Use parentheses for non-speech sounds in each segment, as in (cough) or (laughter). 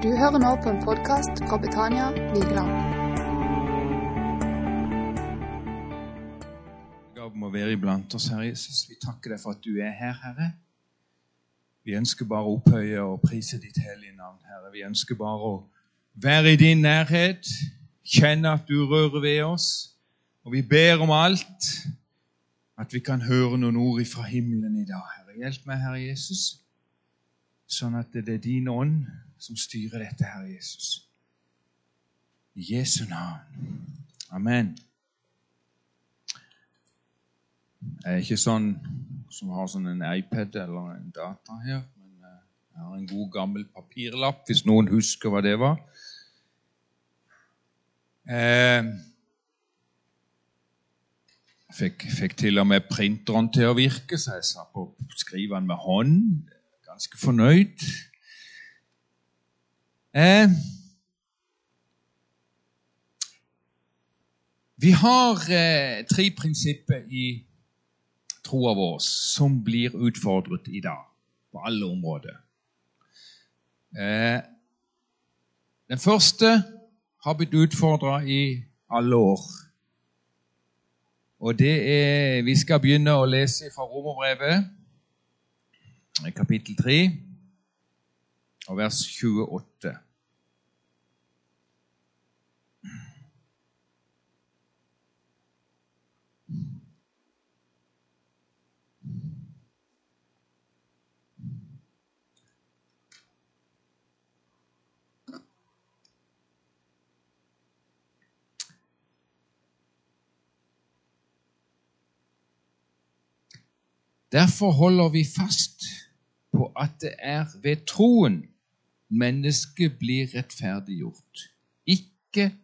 Du hører nå på en podkast fra Betania Vigeland. gav om å være iblant oss, Herre Jesus. Vi takker deg for at du er her, Herre. Vi ønsker bare å opphøye og prise ditt hellige navn, Herre. Vi ønsker bare å være i din nærhet, kjenne at du rører ved oss. Og vi ber om alt, at vi kan høre noen ord fra himmelen i dag, Herre. Hjelp meg, Herre Jesus, sånn at det er din ånd som styrer dette, Herre Jesus. I Jesu navn. Amen. Jeg er ikke sånn som har sånn en iPad eller en data her, men eh, jeg har en god gammel papirlapp, hvis noen husker hva det var. Eh, jeg fikk, fikk til og med printeren til å virke, så jeg sa på skrive den med hånd. Ganske fornøyd. Eh, vi har eh, tre prinsipper i troa vår som blir utfordret i dag, på alle områder. Eh, den første har blitt utfordra i alle år. Og det er Vi skal begynne å lese fra Romerbrevet, kapittel 3, og vers 28. Derfor holder vi fast på at det er ved troen mennesket blir rettferdiggjort, ikke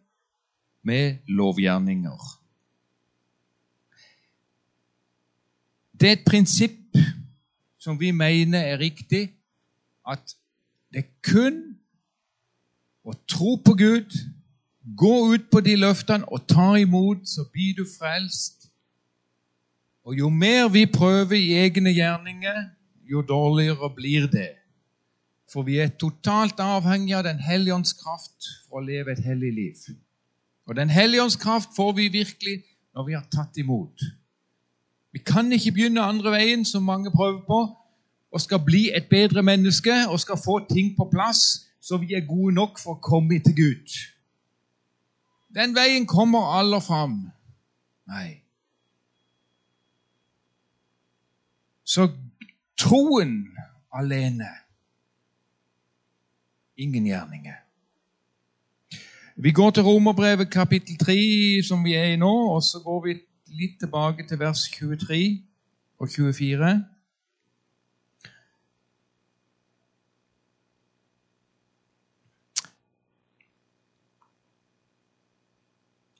med lovgjerninger. Det er et prinsipp som vi mener er riktig, at det er kun å tro på Gud, gå ut på de løftene og ta imot, så blir du frelst. Og jo mer vi prøver i egne gjerninger, jo dårligere blir det. For vi er totalt avhengig av Den hellige ånds kraft for å leve et hellig liv. Og Den hellige ånds kraft får vi virkelig når vi har tatt imot. Vi kan ikke begynne andre veien, som mange prøver på, og skal bli et bedre menneske og skal få ting på plass så vi er gode nok for å komme til Gud. Den veien kommer aller fram. Nei. Så troen alene ingen gjerninger. Vi går til Romerbrevet kapittel 3, som vi er i nå, og så går vi litt tilbake til vers 23 og 24.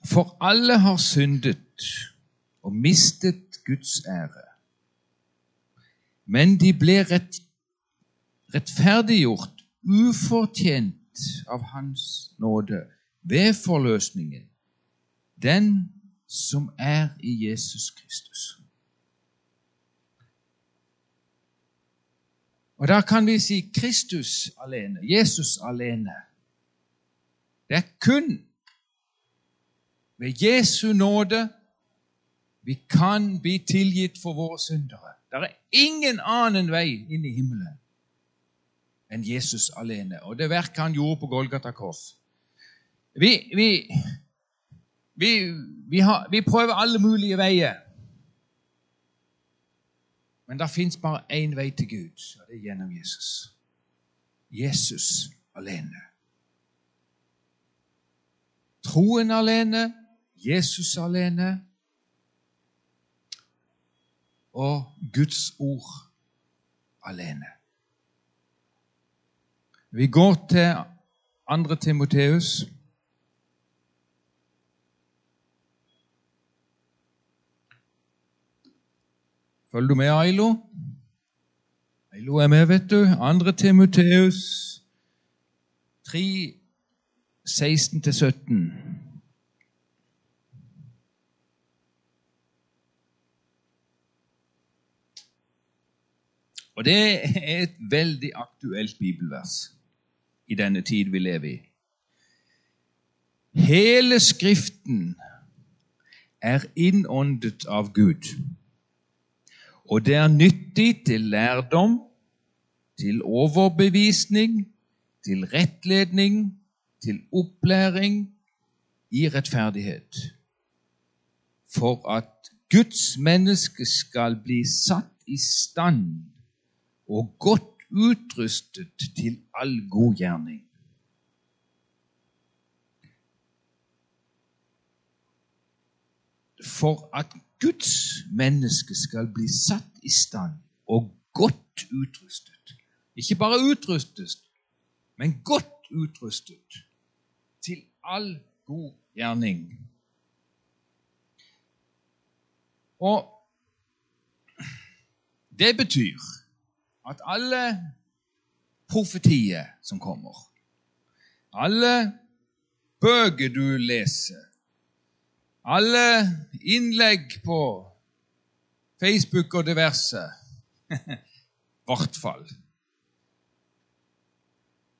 For alle har syndet og mistet Guds ære. Men de ble rett, rettferdiggjort ufortjent av Hans nåde ved forløsningen, den som er i Jesus Kristus. Og Da kan vi si Kristus alene, Jesus alene. Det er kun ved Jesu nåde vi kan bli tilgitt for våre syndere. Det er ingen annen vei inn i himmelen enn Jesus alene og det verket han gjorde på Golgata kors. Vi, vi, vi, vi, har, vi prøver alle mulige veier. Men det fins bare én vei til Gud, og det er gjennom Jesus. Jesus alene. Troen alene, Jesus alene og Guds ord alene. Vi går til 2. Timoteus. Følger du med, Ailo? Ailo er med, vet du. 2. Timoteus 3, 16-17. Og det er et veldig aktuelt bibelvers. I denne tid vi lever i. Hele Skriften er innåndet av Gud. Og det er nyttig til lærdom, til overbevisning, til rettledning, til opplæring i rettferdighet. For at Guds menneske skal bli satt i stand og godt utrustet til all god gjerning. For at Guds menneske skal bli satt i stand og godt utrustet. Ikke bare utrustet, men godt utrustet til all god gjerning. Og det betyr at alle profetier som kommer, alle bøker du leser, alle innlegg på Facebook og diverse (laughs) I hvert fall.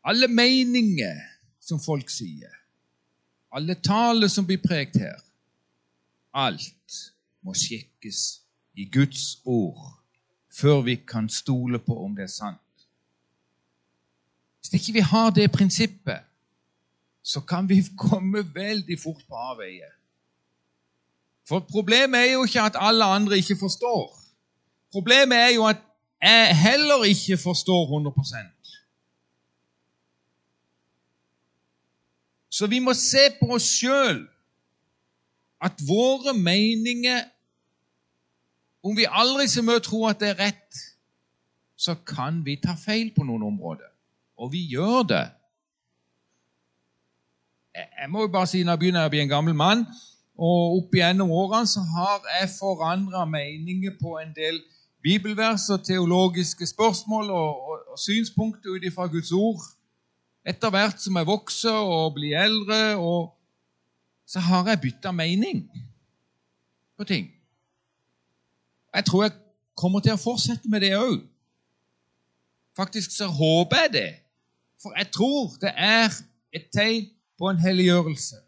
Alle meninger som folk sier, alle taler som blir prekt her, alt må sjekkes i Guds ord før vi kan stole på om det er sant. Hvis ikke vi har det prinsippet, så kan vi (laughs) komme veldig fort på avveier. For problemet er jo ikke at alle andre ikke forstår. Problemet er jo at jeg heller ikke forstår 100% Så vi må se på oss sjøl at våre meninger om vi aldri så mye tror at det er rett, så kan vi ta feil på noen områder. Og vi gjør det. Jeg må jo bare si, Når jeg begynner å bli en gammel mann, og opp igjennom årene så har jeg forandra meninger på en del bibelvers og teologiske spørsmål og, og, og synspunkter ut ifra Guds ord. Etter hvert som jeg vokser og blir eldre, og, så har jeg bytta mening på ting. Jeg tror jeg kommer til å fortsette med det òg. Faktisk så håper jeg det. For jeg tror det er et tegn på en helliggjørelse.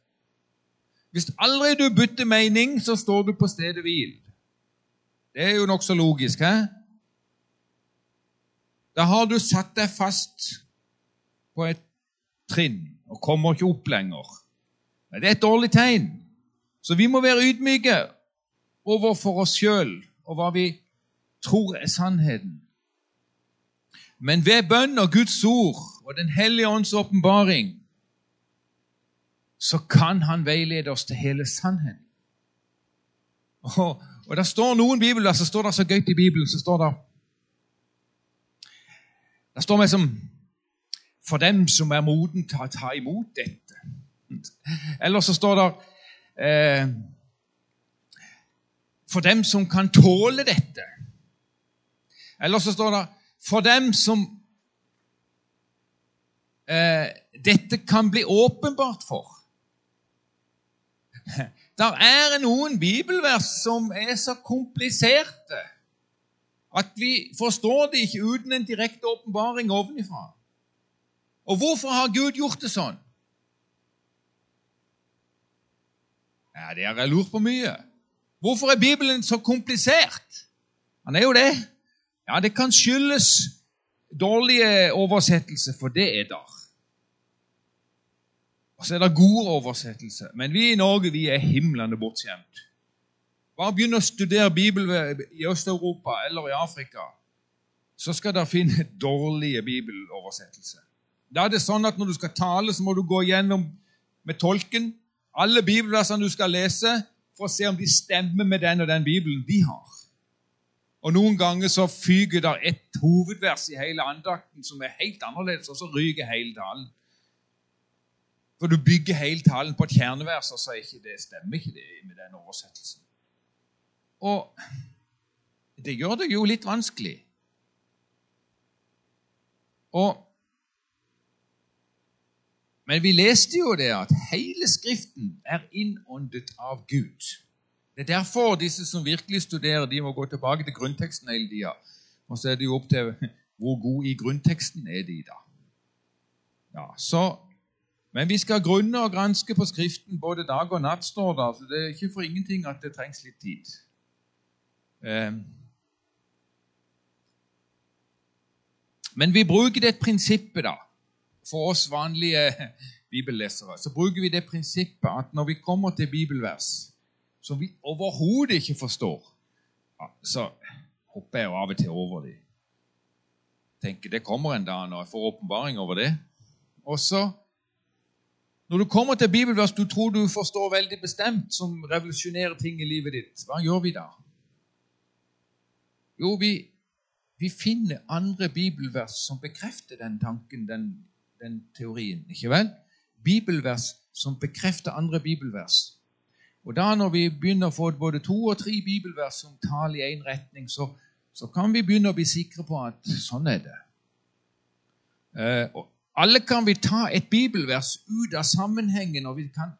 Hvis aldri du bytter mening, så står du på stedet hvil. Det er jo nokså logisk, hæ? Da har du satt deg fast på et trinn og kommer ikke opp lenger. Men Det er et dårlig tegn. Så vi må være ydmyke overfor oss sjøl og hva vi tror er sannheten. Men ved bønn og Guds ord og Den hellige ånds åpenbaring så kan Han veilede oss til hele sannheten. Og, og Det står noen bibler, så står det så gøyt i Bibelen så står det Det står meg som For dem som er moden til å ta imot dette. Eller så står det eh, for dem som kan tåle dette. Eller så står det 'for dem som eh, dette kan bli åpenbart for'. Der er noen bibelvers som er så kompliserte at vi forstår det ikke uten en direkte åpenbaring ovenifra. Og hvorfor har Gud gjort det sånn? Ja, Det har lurt på mye. Hvorfor er Bibelen så komplisert? Han er jo det. Ja, det kan skyldes dårlige oversettelser, for det er der. Og så er det gode oversettelser. Men vi i Norge vi er himlende bortskjemt. Bare begynn å studere Bibelen i Øst-Europa eller i Afrika, så skal dere finne dårlige bibeloversettelser. Da er det sånn at Når du skal tale, så må du gå gjennom med tolken alle bibelversene du skal lese, for å se om de stemmer med den og den Bibelen de har. Og Noen ganger så fyker det et hovedvers i hele andakten som er helt annerledes, og så ryker hele talen. For du bygger hele talen på et kjernevers, og så ikke det, stemmer ikke det med den oversettelsen. Og det gjør det jo litt vanskelig. Og men vi leste jo det at hele Skriften er innåndet av Gud. Det er derfor disse som virkelig studerer, de må gå tilbake til grunnteksten hele tida. Og så er det jo opp til hvor god i grunnteksten er de, da. Ja, så, Men vi skal grunne og granske på Skriften både dag og natt, står det. Så det er ikke for ingenting at det trengs litt tid. Eh, men vi bruker det prinsippet, da, for oss vanlige bibellesere. Så bruker vi det prinsippet at når vi kommer til bibelvers som vi overhodet ikke forstår, så hopper jeg jo av og til over dem. Tenker det kommer en dag når jeg får åpenbaring over det. Og så, når du kommer til bibelvers du tror du forstår veldig bestemt, som revolusjonerer ting i livet ditt, hva gjør vi da? Jo, vi, vi finner andre bibelvers som bekrefter den tanken, den, den teorien. Ikke vel? Bibelvers som bekrefter andre bibelvers. Og da Når vi begynner å få både to og tre bibelvers som taler i én retning, så, så, kan vi begynne å bli sikre på at sånn er det. Eh, alle kan vi ta et bibelvers ut av sammenhengen, og vi kan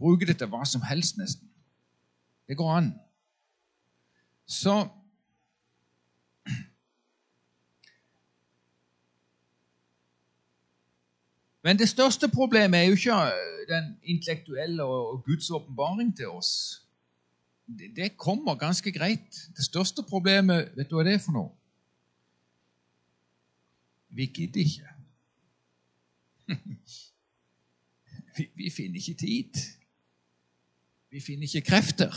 bruke det til hva som helst, nesten. Det går an. Så Men det største problemet er jo ikke øh, den intellektuelle og Guds åpenbaring til oss. Det, kommer ganske greit. Det største problemet, vet du hva det er for noe? Vi gidder ikke. (laughs) Vi, vi finner ikke tid. Vi finner ikke krefter.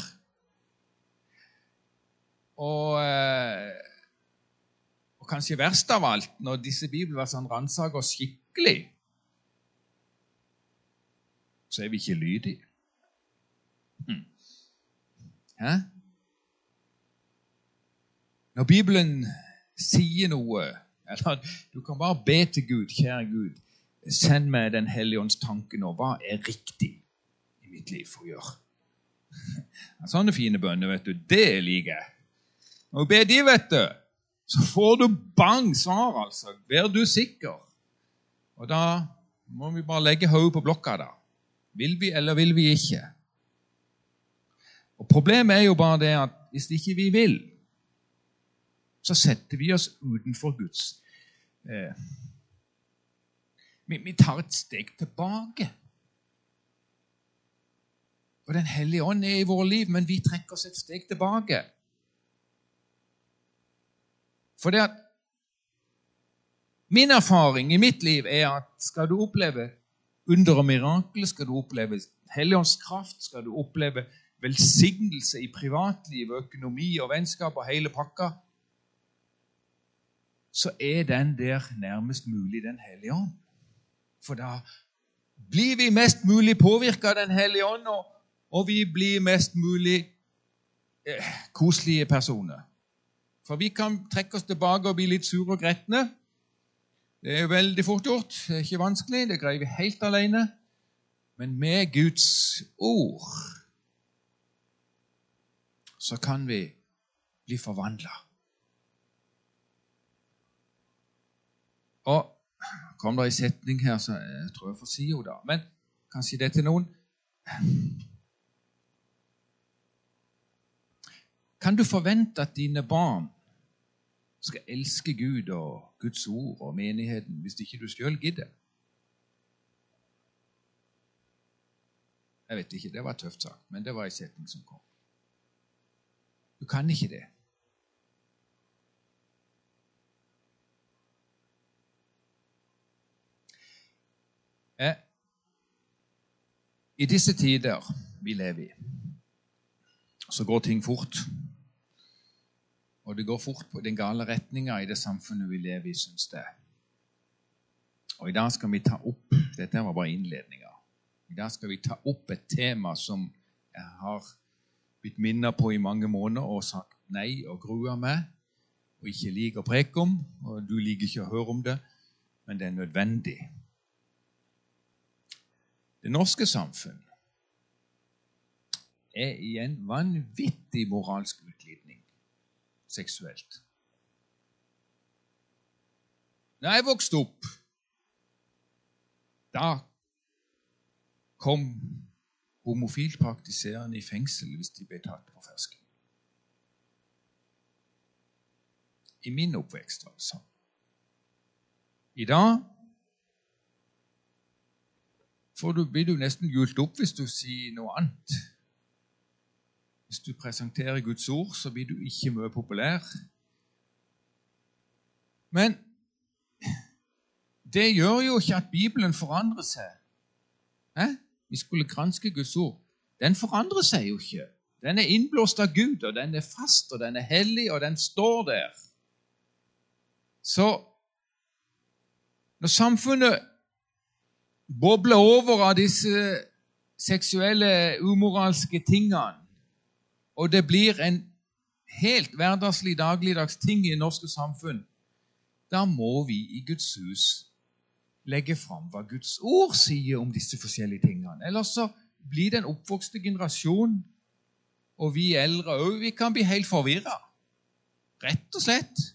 Og, øh, og kanskje verst av alt, når disse bibelversene ransaker oss skikkelig så er vi ikke lydige. Hm. Hæ? Når Bibelen sier noe eller Du kan bare be til Gud, kjære Gud, send meg Den hellige ånds tanke nå. Hva er riktig i mitt liv for å gjøre? Sånne fine bønner, vet du, det liker jeg. Når du ber de, vet du, så får du bang svar, altså. Blir du sikker. Og da må vi bare legge hodet på blokka, da. Vil vi, eller vil vi ikke? Og Problemet er jo bare det at hvis ikke vi vil, så setter vi oss utenfor Guds eh, vi, vi, tar et steg tilbake. Og Den hellige ånd er i våre liv, men vi trekker oss et steg tilbake. For det at Min erfaring i mitt liv er at skal du oppleve under og mirakel, skal du oppleve helligåndskraft, skal du oppleve velsignelse i privatliv, økonomi og vennskap og hele pakka, så er den der nærmest mulig Den hellige ånd. For da blir vi mest mulig påvirka av Den hellige ånd, og, og, vi blir mest mulig eh, koselige personer. For vi kan trekke oss tilbake og bli litt sure og gretne. Det er veldig fort gjort. Det er ikke vanskelig. Det greier vi helt alene. Men med Guds ord så kan vi bli forvandla. Og kom det ei setning her, så jeg tror jeg får si henne, da. Men kanskje det til noen. Kan du forvente at dine barn skal elske Gud og Guds ord og menigheten hvis ikke du sjøl gidder? Jeg vet ikke, det var tøft sagt, men det var en setning som kom. Du kan ikke det. Eh, I disse tider vi lever i, så går ting fort. Og det går fort på den gale retninga i det samfunnet vi lever i, syns det. Og i dag skal vi ta opp Dette var bare innledninga. I dag skal vi ta opp et tema som jeg har blitt minnet på i mange måneder og sagt nei og grua meg og ikke liker å preke om. Og du liker ikke å høre om det, men det er nødvendig. Det norske samfunn er i en vanvittig moralsk seksuelt. Da jeg vokste opp, da kom homofilt praktiserende i fengsel hvis de ble tatt på fersken. I min oppvekst sånn. I dag du, blir du nesten hjult opp hvis du sier noe annet. Hvis du presenterer Guds ord, så blir du ikke mye populær. Men det gjør jo ikke at Bibelen forandrer seg. Hæ? Vi skulle granske Guds ord. Den forandrer seg jo ikke. Den er innblåst av Gud, og den er fast, og den er hellig, og den står der. Så når samfunnet bobler over av disse seksuelle, umoralske tingene, og det blir en helt hverdagslig, dagligdags ting i norske samfunn, da må vi i Guds hus legge fram hva Guds ord sier om disse forskjellige tingene. Ellers så blir den oppvokste generasjon, og vi eldre òg, vi kan bli helt forvirra. Rett og slett.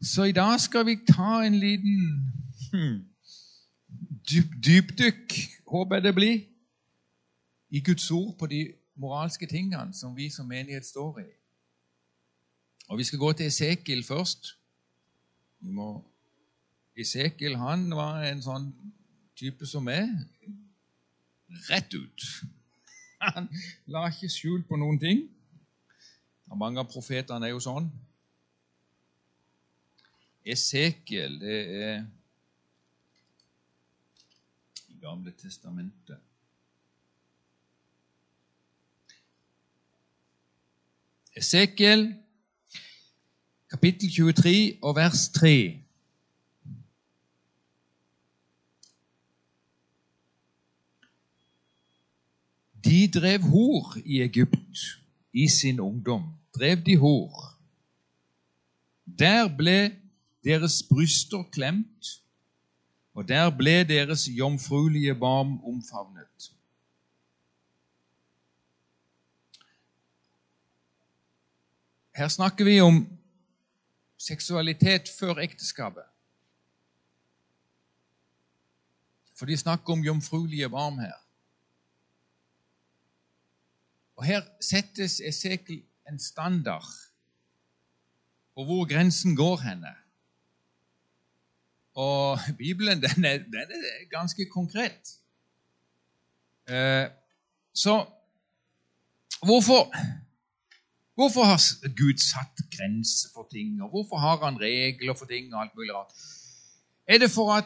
Så i dag skal vi ta en liten hmm, dyp, dypdykk, håper jeg det blir, i Guds ord på de moralske tingene som vi som menighet står i. Og Vi skal gå til Esekiel først. Esekiel han var en sånn type som er Rett ut. (laughs) Han la ikke skjul på noen ting. Og mange av profetene er jo sånn. Esekiel, det er i Gamle testamentet. Esekiel, kapittel 23 og vers 3. De drev hor i Egypt i sin ungdom. Drev de hor. Der ble deres bryster klemt, og der ble deres jomfruelige barm omfavnet. Her snakker vi om seksualitet før ekteskapet. For de snakker om jomfruelige barn her. Og Her settes Esekel en standard på hvor grensen går henne. Og Bibelen (laughs) den er, den er ganske konkret. Eh, så hvorfor, hvorfor har Gud satt grenser for ting, og hvorfor har han regler for ting? og alt mulig rart? Er det for at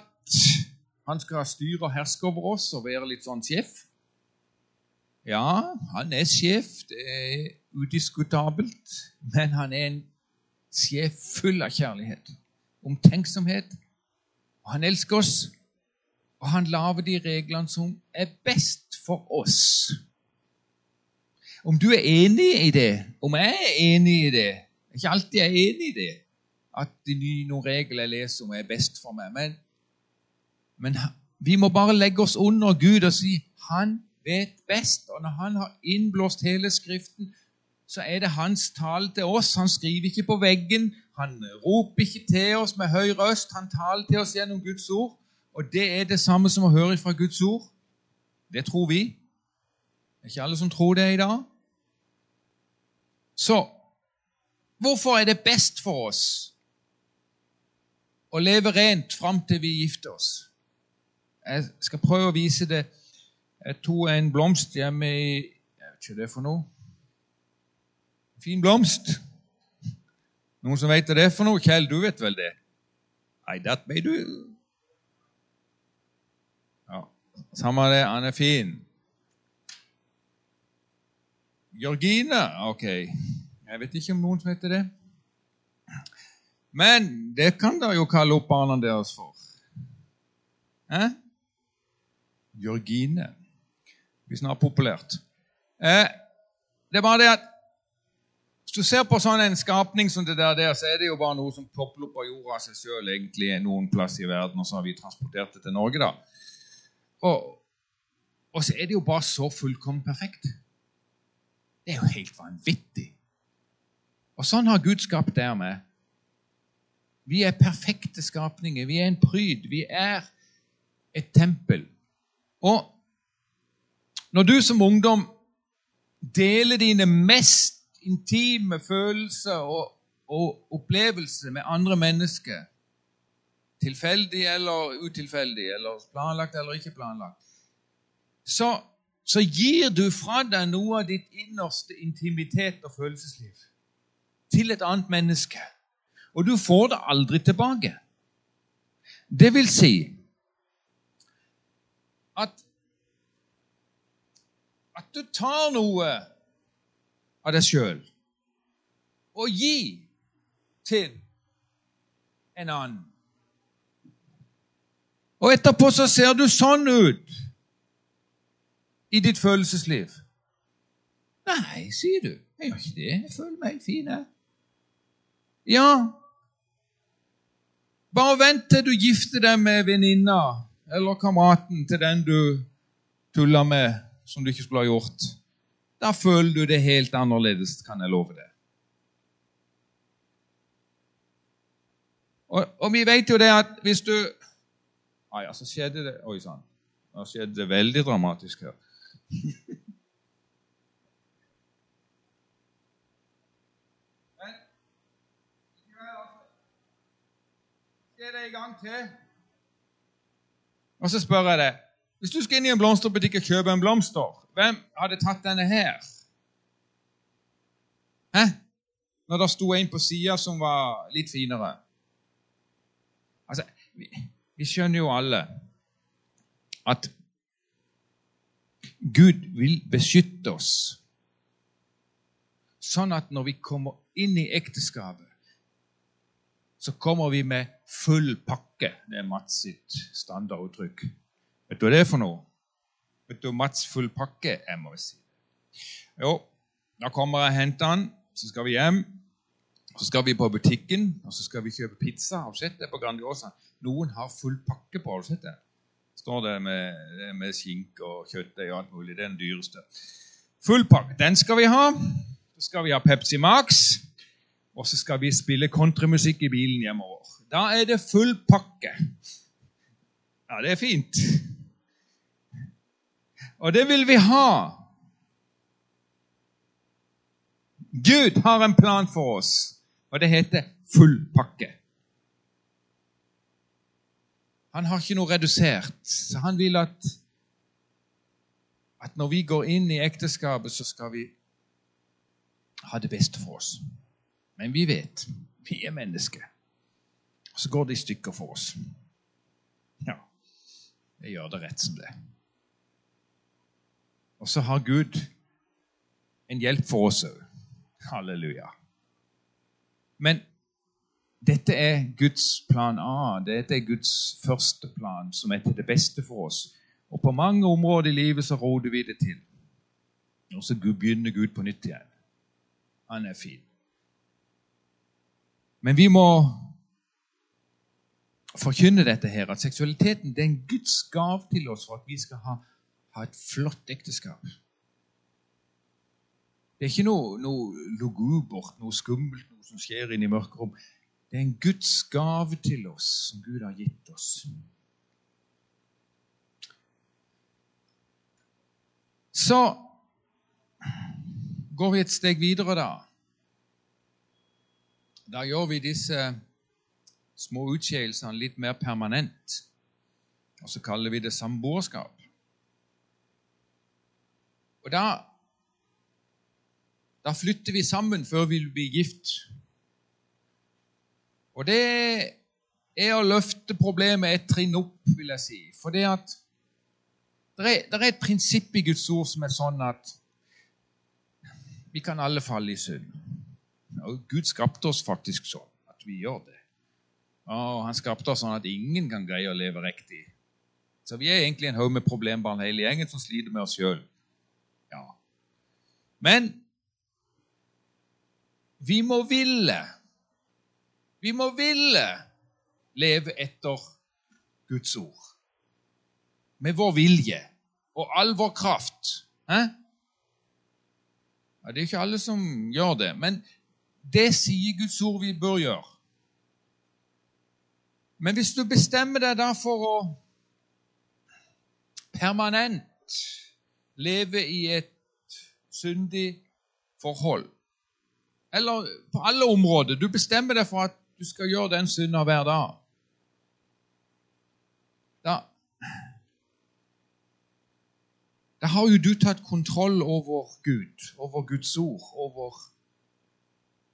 han skal styre og herske over oss og være litt sånn sjef? Ja, han er sjef, det er udiskutabelt, men han er en sjef full av kjærlighet, omtenksomhet. Og han elsker oss, og han lager de reglene som er best for oss. Om du er enig i det, om jeg er enig i det Ikke alltid jeg er enig i det, at de noen regler jeg leser om, er best for meg. Men, men vi må bare legge oss under Gud og si han vet best. Og når han har innblåst hele Skriften, så er det hans tale til oss. Han skriver ikke på veggen, han roper ikke til oss med høy røst. Han taler til oss gjennom Guds ord. Og det er det samme som å høre fra Guds ord. Det tror vi. Det er ikke alle som tror det i dag. Så hvorfor er det best for oss å leve rent fram til vi gifter oss? Jeg skal prøve å vise det jeg tok en blomst hjemme i Jeg vet ikke hva det er for noe. Fin blomst. Noen som vet hva det er for noe? Kjell, du vet vel det? Nei, det may du. Ja, Samme det, han er fin. Georgine? Ok. Jeg vet ikke om noen som heter det. Men det kan dere jo kalle opp barna deres for. Eh? Georgine blir snart populært. Eh, det er bare det at Hvis du ser på sånn en skapning som det der, så er det jo bare noe som popler opp av jorda av seg sjøl egentlig noen plass i verden, og så har vi transportert det til Norge. da. Og, og så er det jo bare så fullkomment perfekt. Det er jo helt vanvittig. Og sånn har Gud skapt dermed. Vi er perfekte skapninger. Vi er en pryd. Vi er et tempel. Og når du som ungdom deler dine mest intime følelser og, og opplevelser med andre mennesker, tilfeldig eller utilfeldig, eller planlagt eller ikke planlagt, så, så gir du fra deg noe av ditt innerste intimitet og følelsesliv til et annet menneske. Og du får det aldri tilbake. Det vil si at at du tar noe av deg sjøl og gir til en annen. Og etterpå så ser du sånn ut i ditt følelsesliv. Nei, sier du. Jeg gjør ikke det. Jeg føler meg fin, jeg. Ja, bare vent til du gifter deg med venninna eller kameraten til den du tuller med, som du ikke skulle ha gjort. Da føler du det helt annerledes, kan jeg love deg. Og, og, vi vet jo det at hvis du ah, ja, så skjedde det Oi sann. Nå skjedde det veldig dramatisk her. Men skjer det en gang til. Og så spør jeg deg Hvis du skal inn i en blomsterbutikk og kjøpe en blomster, hvem hadde tatt denne her? Hæ? Når det sto en på sida som var litt finere. Altså, vi, vi skjønner jo alle at Gud vil beskytte oss, sånn at når vi kommer inn i ekteskapet, så kommer vi med full pakke. Det er Mats sitt standarduttrykk. Vet du hva det er for noe? Vet du Mats full pakke? Jeg må si Jo, da kommer jeg og henter han, så skal vi hjem. Så skal vi på butikken og så skal vi kjøpe pizza. Har du sett det på Grandiosa? Noen har full pakke på. har du sett det? Står det med, med skinke og kjøttdeig og alt mulig. Det er den dyreste. Fullpakke. Den skal vi ha. Så skal vi ha Pepsi Max. Og så skal vi spille countrymusikk i bilen hjemover. Da er det full pakke. Ja, det er fint. Og det vil vi ha. Gud har en plan for oss, og det heter full pakke. Han har ikke noe redusert. Han vil at, at når vi går inn i ekteskapet, så skal vi ha det beste for oss. Men vi vet vi er mennesker. Og så går det i stykker for oss. Ja, jeg gjør det rett som det. Og så har Gud en hjelp for oss òg. Halleluja. Men dette er Guds plan A. Dette er Guds første plan, som er til det beste for oss. Og på mange områder i livet så roter vi det til. Og så begynner Gud på nytt igjen. Han er fin. Men vi må forkynne dette her, at seksualiteten det er en Guds gav til oss for at vi skal ha, ha et flott ekteskap. Det er ikke noe, noe lugubert, noe skummelt, noe som skjer inne i mørkerom. Det er en Guds gave til oss som Gud har gitt oss. Så går vi et steg videre, da. Da gjør vi disse små utskeielsene litt mer permanent. Og så kaller vi det samboerskap. Og da, da flytter vi sammen før vi blir gift. Og det er å løfte problemet et trinn opp, vil jeg si. For det at det er, et prinsipp i Guds ord som er sånn at vi kan alle falle i synd. Og Gud skapte oss faktisk sånn at vi gjør det. Og Han skapte oss sånn at ingen kan greie å leve riktig. Så vi er egentlig en haug med problembarn hele gjengen som sliter med oss sjøl. Ja. Men vi må ville vi må ville leve etter Guds ord. Med vår vilje og all vår kraft. Hæ? Ja, det er ikke alle som gjør det, men det sier Guds ord vi bør gjøre. Men hvis du bestemmer deg da for å permanent leve i et syndig forhold, eller på alle områder Du bestemmer deg for at du skal gjøre den synda hver dag. Da, da har jo du tatt kontroll over Gud, over Guds ord, over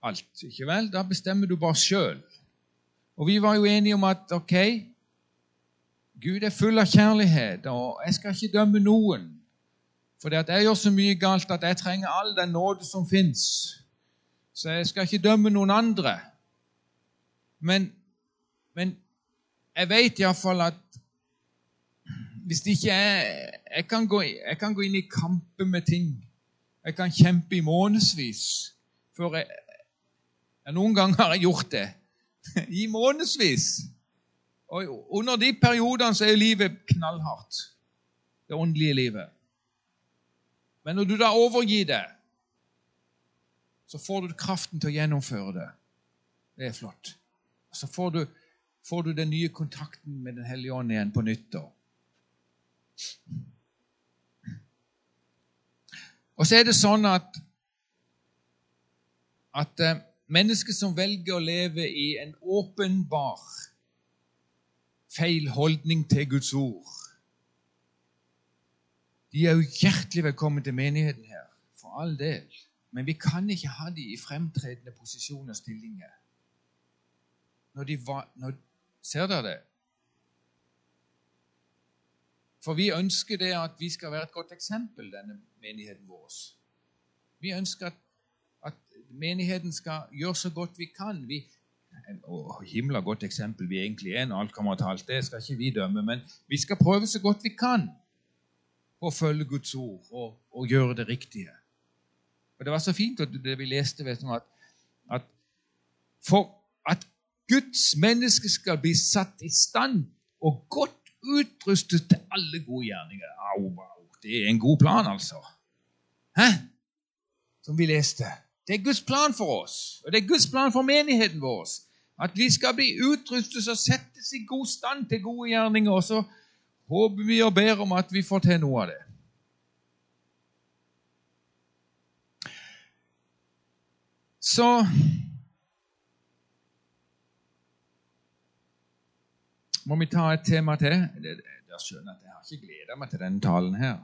alt. Ikke vel? Da bestemmer du bare sjøl. Og vi var jo enige om at ok, Gud er full av kjærlighet, og jeg skal ikke dømme noen. For jeg gjør så mye galt at jeg trenger all den nåde som fins. Så jeg skal ikke dømme noen andre. Men, men jeg vet iallfall at hvis ikke jeg jeg kan, gå, jeg kan, gå, inn i kamper med ting. Jeg kan kjempe i månedsvis For jeg, jeg Noen ganger har jeg gjort det. (laughs) I månedsvis. Og under de periodene så er livet knallhardt. Det åndelige livet. Men når du da overgir det, så får du kraften til å gjennomføre det. Det er flott. Så får du, får du den nye kontakten med Den hellige ånd igjen på nytt. Og så er det sånn at, at uh, mennesker som velger å leve i en åpenbar feil holdning til Guds ord, de er jo hjertelig velkommen til menigheten her, for all del. Men vi kan ikke ha dem i fremtredende posisjoner og stillinger. Når de var, når, ser dere det? For vi ønsker det at vi skal være et godt eksempel, denne menigheten vår. Vi ønsker at, at menigheten skal gjøre så godt vi kan. Vi, å, himla godt eksempel vi egentlig er når alt kommer til alt. Det skal ikke vi dømme, men vi skal prøve så godt vi kan å følge Guds ord og, og gjøre det riktige. Og Det var så fint det vi leste vet du, at, at for at Guds menneske skal bli satt i stand og godt utrustet til alle gode gjerninger. Au, au. Det er en god plan, altså. Hæ? Som vi leste. Det er Guds plan for oss, og det er Guds plan for menigheten vår. At vi skal bli utrustet og settes i god stand til gode gjerninger. Og så håper vi og ber om at vi får til noe av det. Så må vi ta et tema til. Dere skjønner at jeg har ikke gleda meg til denne talen her.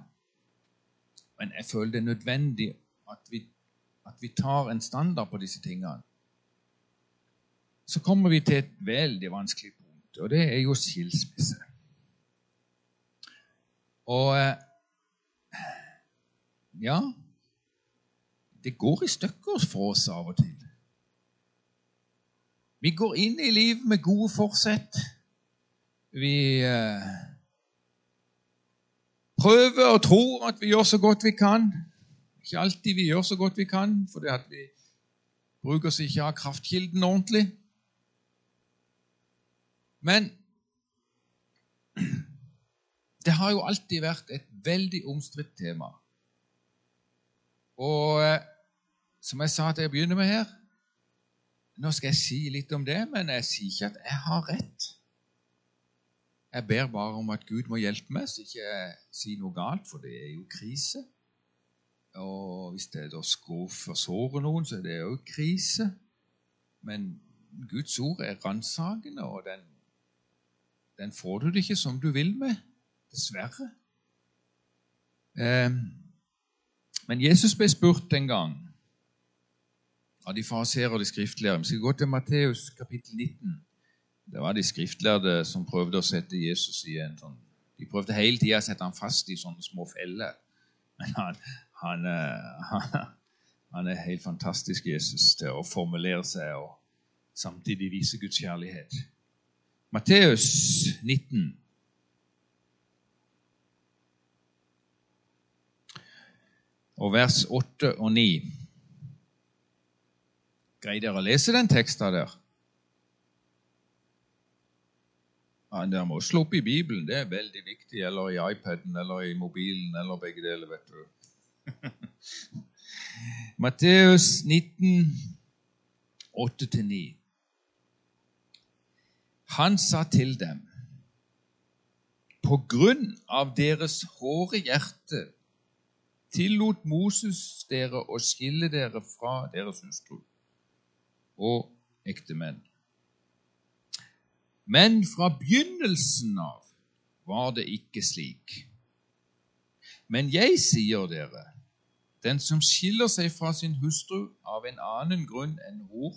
Men jeg føler det er nødvendig at vi, at vi tar en standard på disse tingene. Så kommer vi til et veldig vanskelig punkt, og det er jo skilsmisse. Og eh, ja Det går i stykker for oss av og til. Vi går inn i livet med gode forsett. Vi eh, prøver og tror at vi gjør så godt vi kan. Ikke alltid vi gjør så godt vi kan, fordi at vi bruker oss ikke av kraftkilden ordentlig. Men det har jo alltid vært et veldig omstridt tema. Og eh, som jeg sa til jeg begynner med her Nå skal jeg si litt om det, men jeg sier ikke at jeg har rett. Jeg ber bare om at Gud må hjelpe meg, så ikke jeg sier noe galt, for det er jo krise. Og hvis det da skuffer sårer noen, så er det jo krise. Men Guds ord er ransakende, og den, den, får du det ikke som du vil med. Dessverre. Eh, men Jesus ble spurt en gang av de fariseere og de skriftlærere. Vi skal gå til Matteus kapittel 19. Det var de skriftlærde som prøvde å sette Jesus i en sånn De prøvde hele tida å sette ham fast i sånne små feller. Men han, han, eh, (laughs) han, er helt fantastisk, Jesus, til å formulere seg og samtidig vise Guds kjærlighet. Matteus 19. Og vers 8 og 9. Greier dere å lese den teksten der? Ja, med må slå opp i Bibelen. Det er veldig viktig. Eller i iPaden eller i mobilen eller begge deler, vet du. (laughs) Matteus 19, 8-9. Han sa til dem, på grunn av deres hårde hjerte tillot Moses dere å skille dere fra deres hustru og ektemenn. Men fra begynnelsen av var det ikke slik. Men jeg sier dere, den som skiller seg fra sin hustru av en annen grunn enn hor,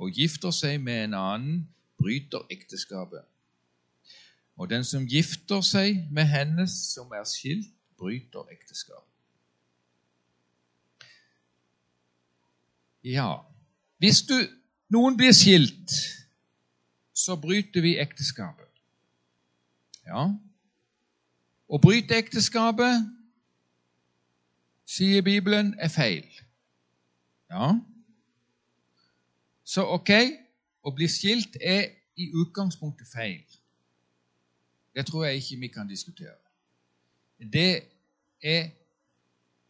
og gifter seg med en annen, bryter ekteskapet. Og den som gifter seg med henne som er skilt, bryter ekteskapet. Ja, hvis du, noen blir skilt, så bryter vi ekteskapet. Ja. Å bryte ekteskapet, sier Bibelen, er feil. Ja. Så ok, å bli skilt er i utgangspunktet feil. Det tror jeg ikke vi kan diskutere. Det er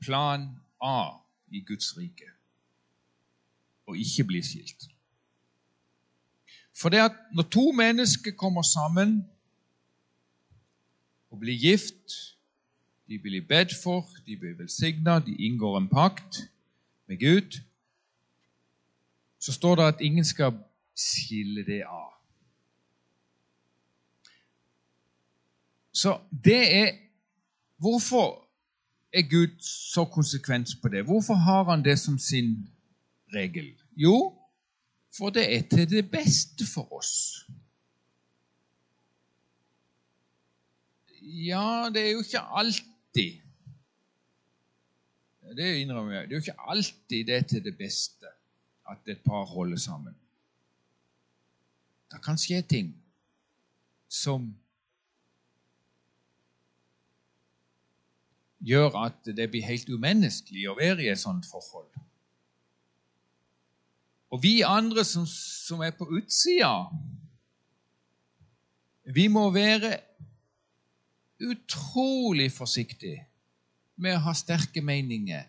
plan A i Guds rike å ikke bli skilt. For det at når to mennesker kommer sammen og blir gift, de blir bedt for, de blir velsigna, de inngår en pakt med Gud, så står det at ingen skal skille det av. Så det er Hvorfor er Gud så konsekvent på det? Hvorfor har han det som sin regel? Jo, for det er til det beste for oss. Ja, det er jo ikke alltid Det innrømmer jeg. Det er jo ikke alltid det er til det beste at et par holder sammen. Det kan skje ting som gjør at det blir helt umenneskelig å være i et sånt forhold. Og vi andre som, som er på utsida, vi må være utrolig forsiktige med å ha sterke meninger,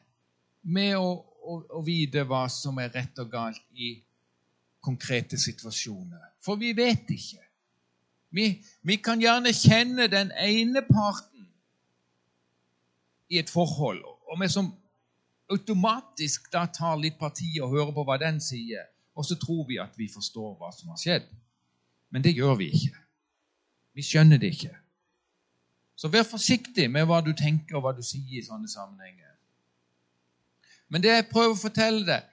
med å, å, å vite hva som er rett og galt i konkrete situasjoner. For vi vet ikke. Vi, vi kan gjerne kjenne den ene parten i et forhold, og vi som automatisk da tar litt parti og hører på hva den sier, og så tror vi at vi forstår hva som har skjedd. Men det gjør vi ikke. Vi skjønner det ikke. Så vær forsiktig med hva du tenker og hva du sier i sånne sammenhenger. Men det jeg prøver å fortelle deg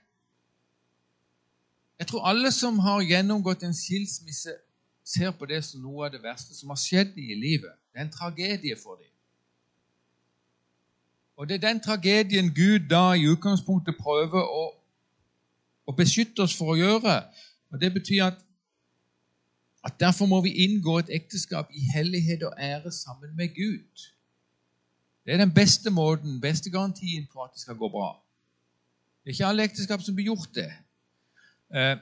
Jeg tror alle som har gjennomgått en skilsmisse, ser på det som noe av det verste som har skjedd i livet. Det er en tragedie for dem. Og det er den tragedien Gud da i utgangspunktet prøver å, å beskytte oss for å gjøre. Og Det betyr at, at derfor må vi inngå et ekteskap i hellighet og ære sammen med Gud. Det er den beste måten, beste garantien på at det skal gå bra. Det er ikke alle ekteskap som blir gjort det. Eh,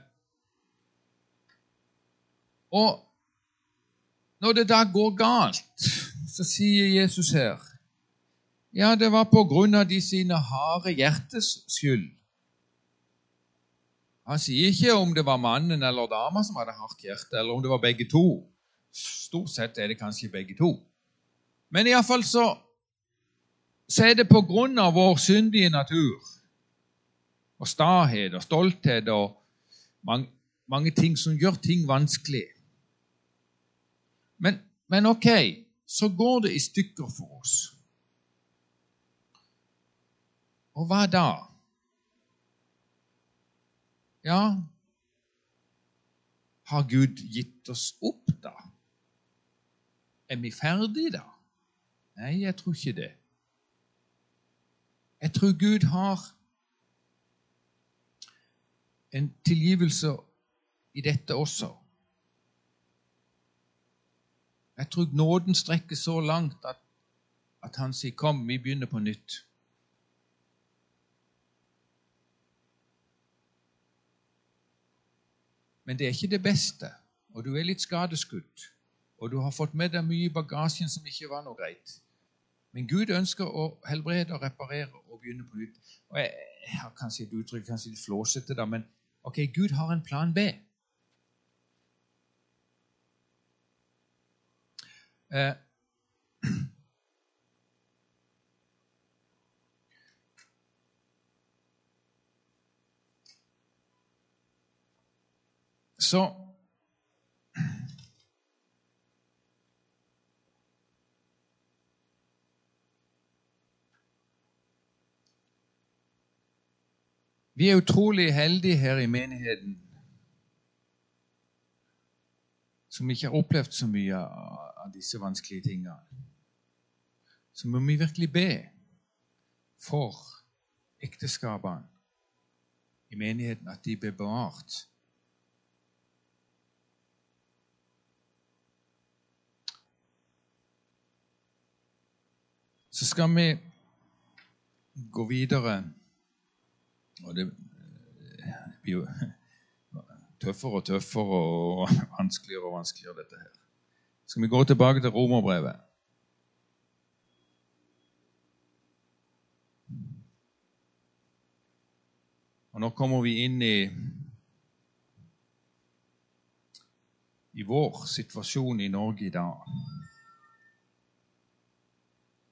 og når det da går galt, så sier Jesus her ja, det var på grunn av de sine harde hjertes skyld. Han sier ikke om det var mannen eller dama som hadde hardt hjerte, eller om det var begge to. Stort sett er det kanskje begge to. Men iallfall så, så er det på grunn av vår syndige natur og stahet og stolthet og mange, mange ting som gjør ting vanskelig. Men, men ok, så går det i stykker for oss. Og hva da? Ja, har Gud gitt oss opp, da? Er vi ferdige, da? Nei, jeg tror ikke det. Jeg tror Gud har en tilgivelse i dette også. Jeg tror nåden strekker så langt at, at han sier 'kom, vi begynner på nytt'. Men det er ikke det beste, og du er litt skadeskutt. Og du har fått med deg mye i bagasjen som ikke var noe greit. Men Gud ønsker å helbrede og reparere og begynne på nytt. Og jeg, jeg har kanskje et uttrykk, kanskje litt flåsete, da, men ok, Gud har en plan B. Eh, Så Vi er utrolig heldige her i menigheten som ikke har opplevd så mye av disse vanskelige tingene. Så må vi virkelig be for ekteskapene i menigheten, at de blir bevart Så skal vi gå videre. Og det blir jo (laughs) tøffere og tøffere og (laughs) vanskeligere og vanskeligere, dette her. Skal vi gå tilbake til romerbrevet? Og nå kommer vi inn i i vår situasjon i Norge i dag.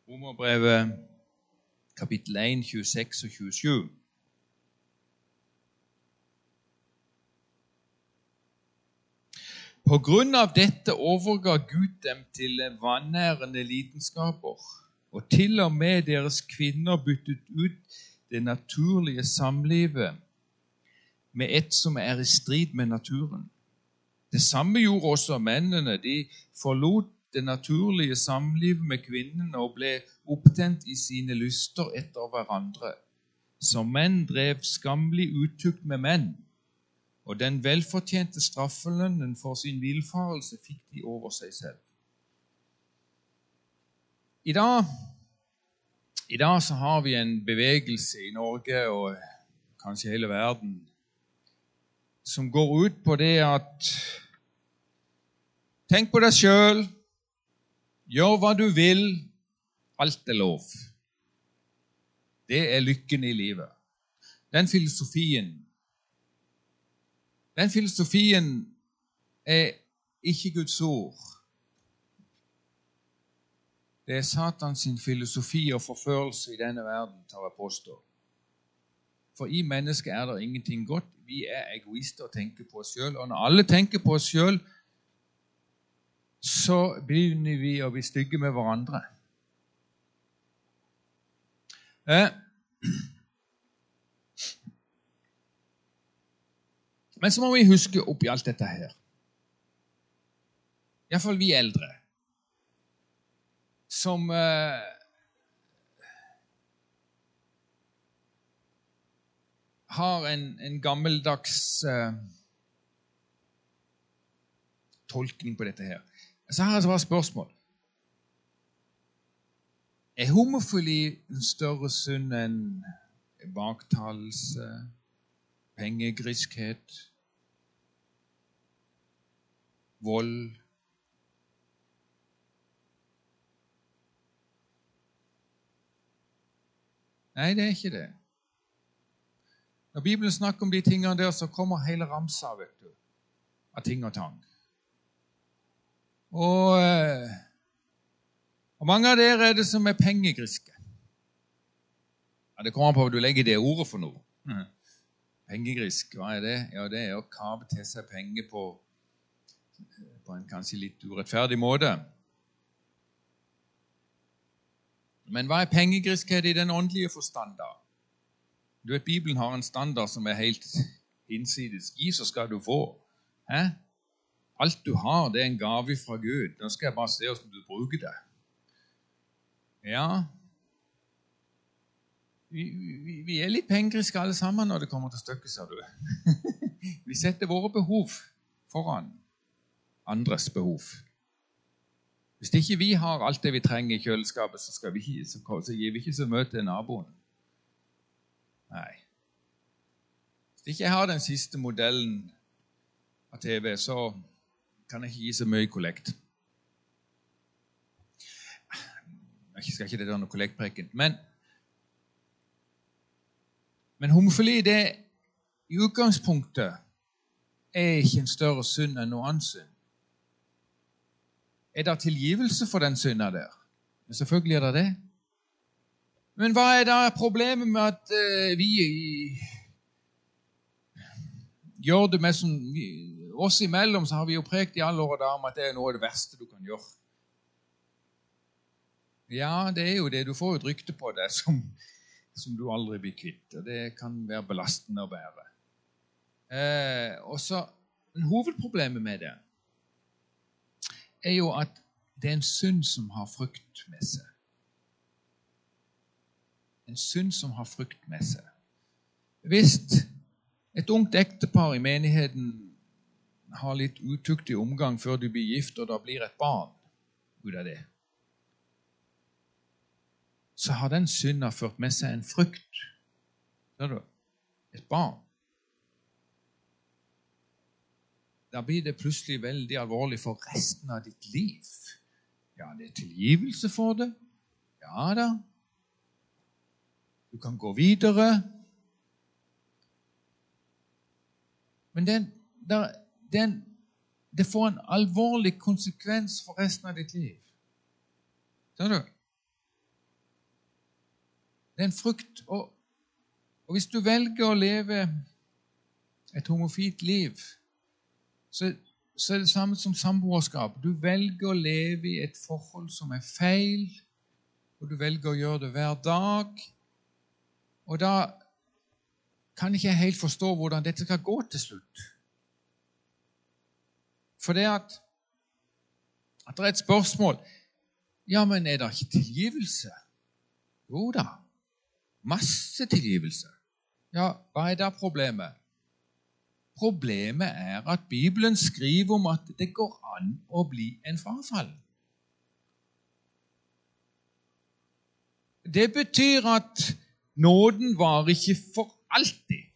Romerbrevet kapittel 1, 26 og 27. På grunn av dette overga Gud dem til vanærende lidenskaper, og til og med deres kvinner byttet ut det naturlige samlivet med et som er i strid med naturen. Det samme gjorde også mennene. De forlot det naturlige samlivet med kvinnene og ble opptent i sine lyster etter hverandre. Som menn drev skammelig utukt med menn og den velfortjente straffelønnen for sin villfarelse fikk de over seg selv. I dag, I dag så har vi en bevegelse i Norge og kanskje hele verden som går ut på det at Tenk på deg sjøl, gjør hva du vil, alt er lov. Det er lykken i livet. Den filosofien den filosofien er ikke Guds ord. Det er Satans filosofi og forførelse i denne verden, tar jeg påstå. For i mennesket er det ingenting godt. Vi er egoister og tenker på oss sjøl. Og når alle tenker på oss sjøl, så begynner vi å bli stygge med hverandre. Eh, Men så må vi huske oppi alt dette her Iallfall vi eldre som eh, har en, en gammeldags eh, tolkning på dette her. Så her er det et spørsmål. Er homofili en større synd enn baktalelse, pengegriskhet? vold. Nei, det er ikke det. Når Bibelen snakker om de tingene der, så kommer hele ramsa vet du, av ting og tang. Og, eh, og mange av dere er det som er pengegriske. Ja, Det kommer an på hva du legger det ordet for noe. Mm. Pengegrisk, hva er det? Ja, Det er å kave til seg penger på på en kanskje litt urettferdig måte. Men hva er pengegriskhet i den åndelige forstand, da? Du vet, Bibelen har en standard som er helt innsides. Gi, så skal du få. Hæ? Alt du har, det er en gave fra Gud. Nå skal jeg bare se hvordan du bruker det. Ja Vi, vi, vi er litt pengegriske alle sammen når det kommer til stykket, sa du. (laughs) vi setter våre behov foran andres behov. Hvis ikke vi har alt det vi trenger i kjøleskapet, så, vi, så, så gir vi ikke så mye til naboen. Nei. Hvis ikke jeg har den siste modellen av TV, så kan ikke gi så mye kollekt. Jeg skal ikke det der noe kollektpreken. Men, men homofili det i utgangspunktet er ikke en større synd enn noen annen synd. Er det tilgivelse for den synda der? Men selvfølgelig er det det. Men hva er da problemet med at uh, vi gjør det med sånn Oss imellom så har vi jo prekt i alle år og om at det er noe av det verste du kan gjøre. Ja, det er jo det. Du får jo et rykte på det som som du aldri blir kvitt. og Det kan være belastende å bære. Eh, og så, men Hovedproblemet med det er jo at det er en synd som har frukt med seg. En synd som har frukt med seg. Hvis et ungt ektepar i menigheten har litt utuktig omgang før du blir gift, og da blir et barn ut av det, så har den synda ført med seg en frukt. Ser du? Et barn. Da blir det plutselig veldig alvorlig for resten av ditt liv. Ja, det er tilgivelse for det. Ja da. Du kan gå videre. Men den, der, den, det får en alvorlig konsekvens for resten av ditt liv. Ser du? Det er en frukt. Og, og hvis du velger å leve et homofilt liv, så, så, er det samme som samboerskap. Du velger å leve i et forhold som er feil, og du velger å gjøre det hver dag. Og da kan ikke jeg helt forstå hvordan dette skal gå til slutt. For det at, at det er et spørsmål Ja, men er det ikke tilgivelse? Jo da. Masse tilgivelse. Ja, hva er da problemet? Problemet er at Bibelen skriver om at det går an å bli en frafall. Det betyr at nåden var ikke for alltid.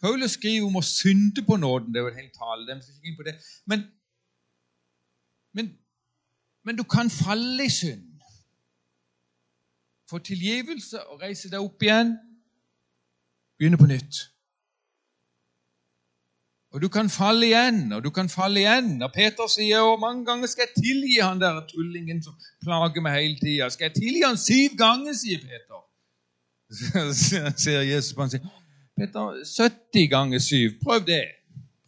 Paulus skriver om å synde på nåden. Det er jo en hel tale. Men, men, men du kan falle i synd få tilgivelse og reise deg opp igjen, begynne på nytt. Og du kan falle igjen, og du kan falle igjen. Og Peter sier hvor mange ganger skal jeg tilgi han der tullingen som plager meg hele tida? Skal jeg tilgi han syv ganger, sier Peter. (laughs) Så ser Jesus på han sier, Peter, 70 ganger 7. Prøv det.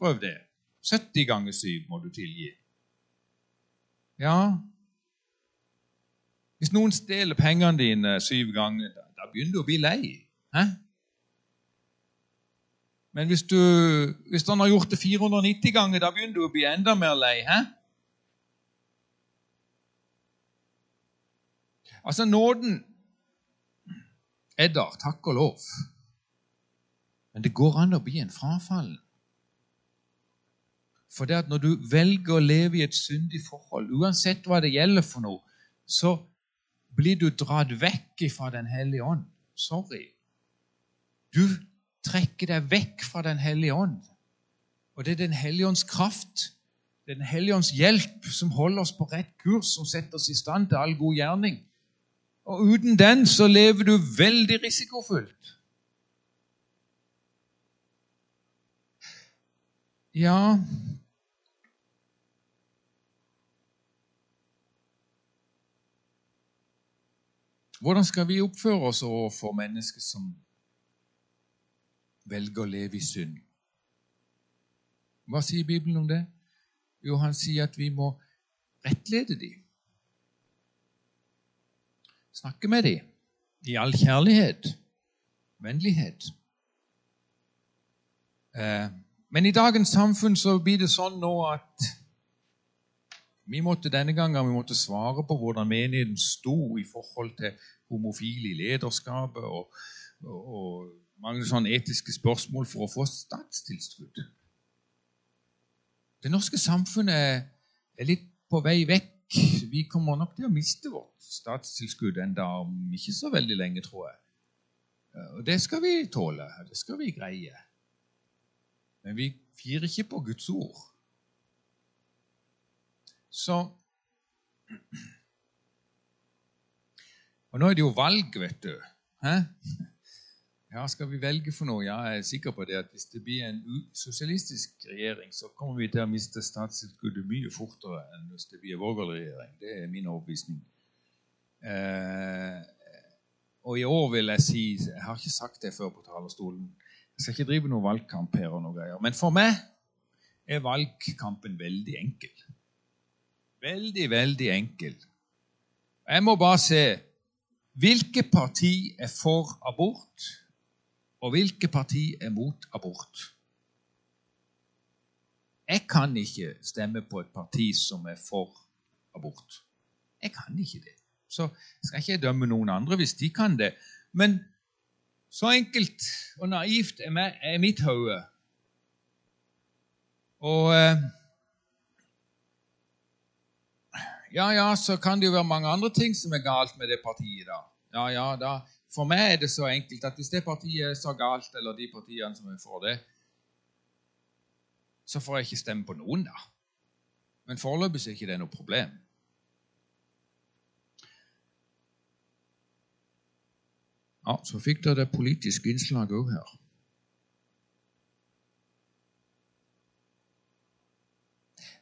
Prøv det. 70 ganger 7 må du tilgi. Ja, hvis noen stjeler pengene dine syv ganger, da, begynner du å bli lei. Hæ? Men hvis, du, hvis han har gjort det 490 ganger, da begynner du å bli enda mer lei. Hæ? Altså, nåden er der, takk og lov. Men det går an å bli en frafallen. For det at når du velger å leve i et syndig forhold, uansett hva det gjelder for noe, så blir du dratt vekk fra Den hellige ånd. Sorry. Du trekker deg vekk fra Den hellige ånd. Og det er Den hellige ånds kraft, Den hellige ånds hjelp, som holder oss på rett kurs, som setter oss i stand til all god gjerning. Og uten den så lever du veldig risikofullt. Ja, Hvordan skal vi oppføre oss overfor mennesker som velger å leve i synd? Hva sier Bibelen om det? Jo, han sier at vi må rettlede dem. Snakke med dem i all kjærlighet, vennlighet. Eh, men i dagens samfunn så blir det sånn nå at vi måtte denne gangen vi måtte svare på hvordan menigheten sto i forhold til homofile i lederskapet og, og, og mange sånne etiske spørsmål for å få statstilskudd. Det norske samfunnet er litt på vei vekk. Vi kommer nok til å miste vårt statstilskudd enda om ikke så veldig lenge, tror jeg. Og det skal vi tåle. Det skal vi greie. Men vi firer ikke på Guds ord. Så Og nå er det jo valg, vet du. Hæ? Ja, skal vi velge for noe? Ja, jeg er sikker på det at hvis det blir en sosialistisk regjering, så kommer vi til å miste statstilskuddet mye fortere enn hvis det blir borgerlig regjering. Det er min overbevisning. Eh, og i år vil jeg si Jeg har ikke sagt det før på talerstolen. Jeg skal ikke drive noen valgkamp her og noe greier. Men for meg er valgkampen veldig enkel. Veldig, veldig enkel. Jeg må bare se hvilke parti er for abort, og hvilke parti er mot abort. Jeg kan ikke stemme på et parti som er for abort. Jeg kan ikke det. Så skal ikke jeg dømme noen andre hvis de kan det. Men så enkelt og naivt er, meg, er mitt hode. Og eh, Ja, ja, så kan det jo være mange andre ting som er galt med det partiet, da. Ja, ja, da. For meg er det så enkelt at hvis det partiet er så galt, eller de partiene som er for det, så får jeg ikke stemme på noen, da. Men foreløpig er ikke det noe problem. Ja, så fikk dere det politiske innslaget òg her.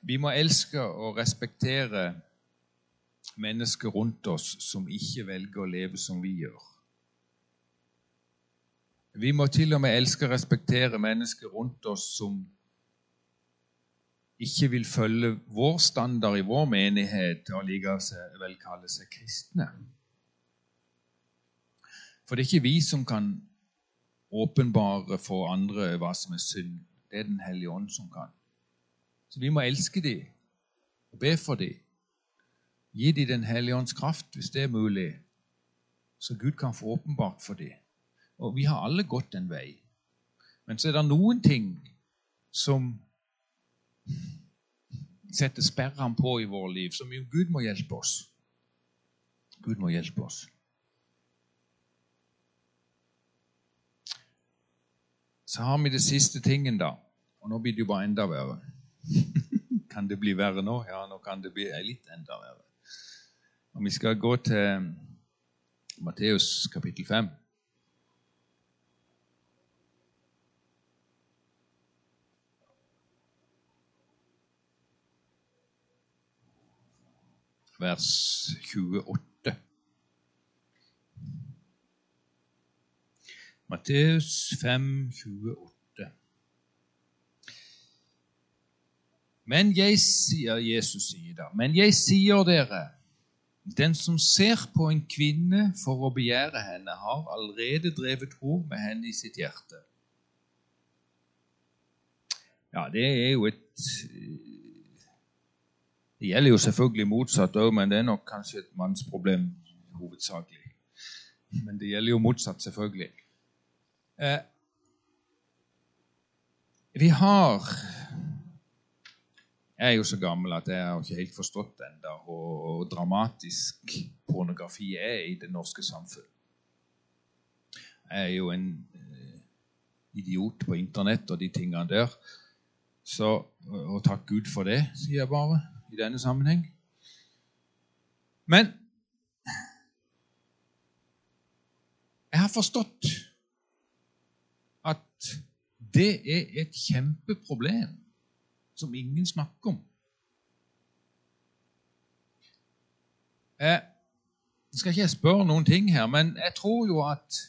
Vi må elske og respektere mennesker rundt oss som ikke velger å leve som vi gjør. Vi må til og med elske og respektere mennesker rundt oss som ikke vil følge vår standard i vår menighet og likevel kalle seg kristne. For det er ikke vi som kan åpenbare for andre hva som er synd. Det er Den hellige ånd som kan. Så vi må elske dem og be for dem Gi dem Den hellige ånds kraft, hvis det er mulig, så Gud kan få åpenbart for dem. Og vi har alle gått en vei. Men så er det noen ting som setter sperrene på i vårt liv, som jo Gud må hjelpe oss. Gud må hjelpe oss. Så har vi det siste tingen, da. Og nå blir det jo bare enda verre. (laughs) kan det bli verre nå? Ja, nå kan det bli litt enda verre. Og Vi skal gå til Matteus kapittel 5. Vers 28. Matteus 5, 28. Men jeg sier, Jesus sier da, men jeg sier dere den som ser på en kvinne for å begjære henne, har allerede drevet hor med henne i sitt hjerte. Ja, det er jo et Det gjelder jo selvfølgelig motsatt òg, men det er nok kanskje et mannsproblem hovedsakelig. Men det gjelder jo motsatt, selvfølgelig. Eh, vi har jeg er jo så gammel at jeg har ikke helt forstått ennå hvor dramatisk pornografi er i det norske samfunn. Jeg er jo en eh, idiot på Internett og de tingene der. Så, og takk Gud for det, sier jeg bare i denne sammenheng. Men jeg har forstått at det er et kjempeproblem som ingen snakker om. Jeg skal ikke spørre noen ting her, men jeg tror jo at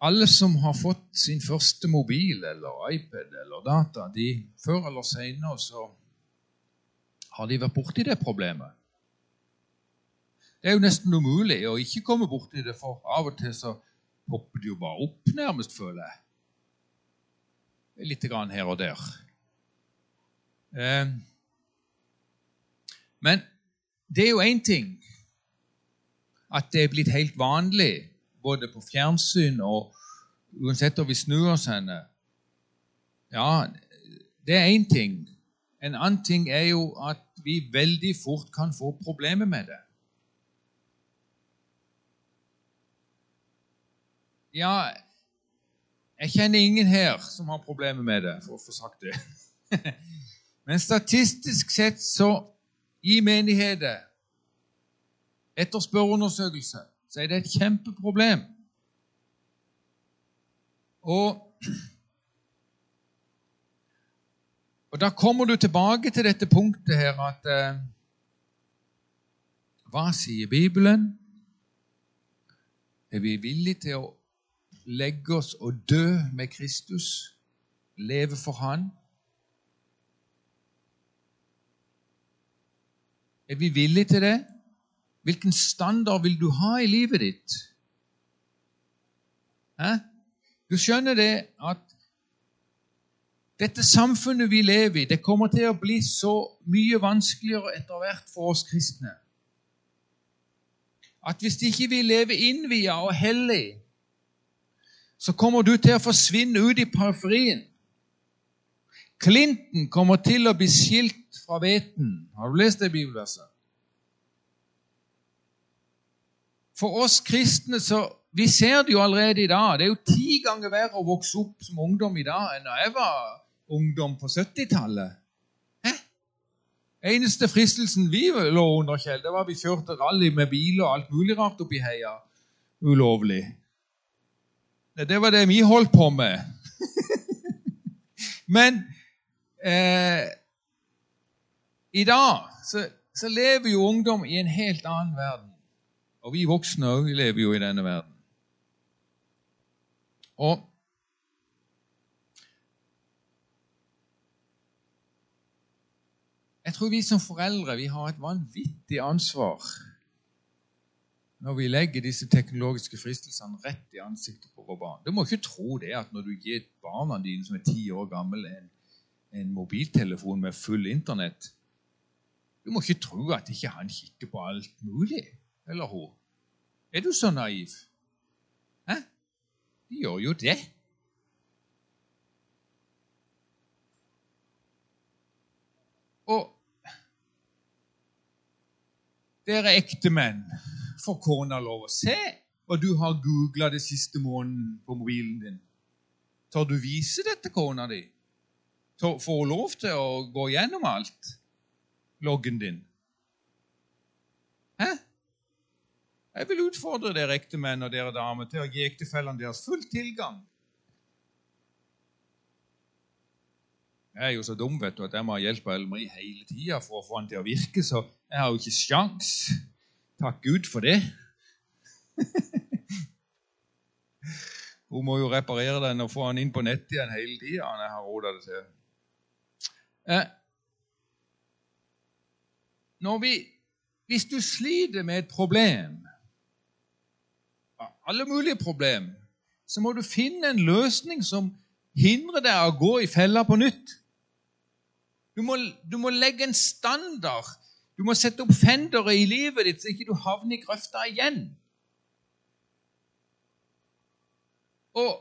alle som har fått sin første mobil eller iPad eller data, de før eller senere så har de vært borti det problemet. Det er jo nesten umulig å ikke komme borti det, for av og til så popper det jo bare opp, nærmest, føler jeg. Litt grann her og der. Eh, men det er jo én ting at det er blitt helt vanlig, både på fjernsyn og uansett om vi snur oss henne. Ja, det er én ting. En annen ting er jo at vi veldig fort kan få problemer med det. Ja, jeg kjenner ingen her som har problemer med det, for å få sagt det. (laughs) Men statistisk sett så i menigheter etter spørreundersøkelse så er det et kjempeproblem. Og, (clears throat) og da kommer du tilbake til dette punktet her at eh, Hva sier Bibelen? Er vi villige til å legge oss og dø med Kristus, leve for Han? Er vi villige til det? Hvilken standard vil du ha i livet ditt? Hæ? Du skjønner det at dette samfunnet vi lever i, det kommer til å bli så mye vanskeligere etter hvert for oss kristne. At hvis ikke vi lever innvia og hellig, så kommer du til å forsvinne ut i periferien. Clinton kommer til å bli skilt fra hveten. Har du lest det bibelverset? For oss kristne så Vi ser det jo allerede i dag. Det er jo ti ganger verre å vokse opp som ungdom i dag enn da jeg var ungdom på 70-tallet. Hæ? Eneste fristelsen vi lå under, Kjell, det var at vi kjørte rally med biler og alt mulig rart oppi heia. Ulovlig. Det var det vi holdt på med. (laughs) Men eh, i dag så, så lever jo ungdom i en helt annen verden. Og vi voksne òg lever jo i denne verden. Og Jeg tror vi som foreldre vi har et vanvittig ansvar når vi legger disse teknologiske fristelsene rett i ansiktet på våre barn. Du må ikke tro det at når du gir barna dine som er ti år gamle, en, en mobiltelefon med full Internett Du må ikke tro at ikke han kikker på alt mulig, eller hun. Er du så naiv? Hæ? De gjør jo det. Og dere ektemenn, får kona lov å se hva du har googla det siste måneden på mobilen din? Tør du vise det til kona di? Får hun lov til å gå gjennom alt? Loggen din? Hæ? Jeg vil utfordre dere ektemenn og dere damer til å gi ektefellene deres full tilgang. Jeg er jo så dum vet du, at jeg må hjelpe hjelp Ellen hele tida for å få den til å virke, så jeg har jo ikke sjans. Takk Gud for det. (laughs) Hun må jo reparere den og få den inn på nett igjen hele tida jeg har råda det til. Eh, når vi, hvis du sliter med et problem, alle mulige problemer, så må du finne en løsning som hindrer deg å gå i fella på nytt. Du må, du må legge en standard du må sette opp fendere i livet ditt, så ikke du havner i grøfta igjen. Og,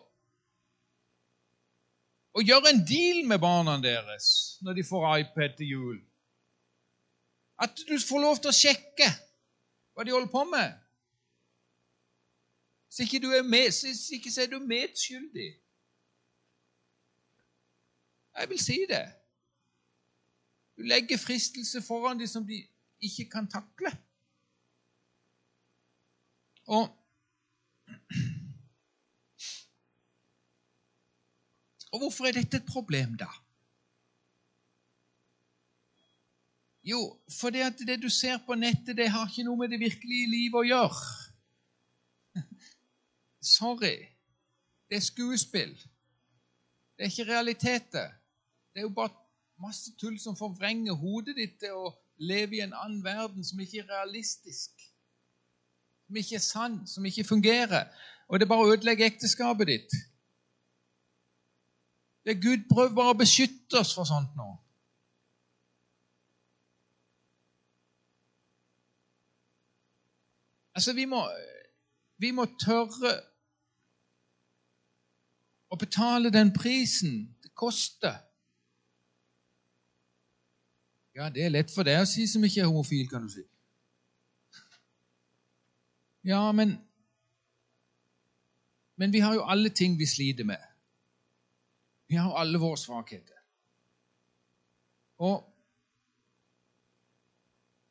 og gjøre en deal med barna deres når de får iPad til jul. At du får lov til å sjekke hva de holder på med. Så ikke, du er med, så ikke så er du medskyldig. Jeg vil si det. Du legger fristelse foran dem som de ikke kan takle. Og Og hvorfor er dette et problem, da? Jo, fordi at det du ser på nettet, det har ikke noe med det virkelige livet å gjøre. (laughs) Sorry. Det er skuespill. Det er ikke realiteter. Det er jo bare masse tull som forvrenger hodet ditt til å leve i en annen verden som ikke er realistisk, som ikke er sann, som ikke fungerer. Og det bare ødelegger ekteskapet ditt. Det er Gud prøver bare å beskytte oss for sånt nå. Altså, vi må, vi må tørre å betale den prisen det koster ja, det er lett for deg å si som ikke er homofil, kan du si. Ja, men Men vi har jo alle ting vi sliter med. Vi har jo alle våre svakheter. Og,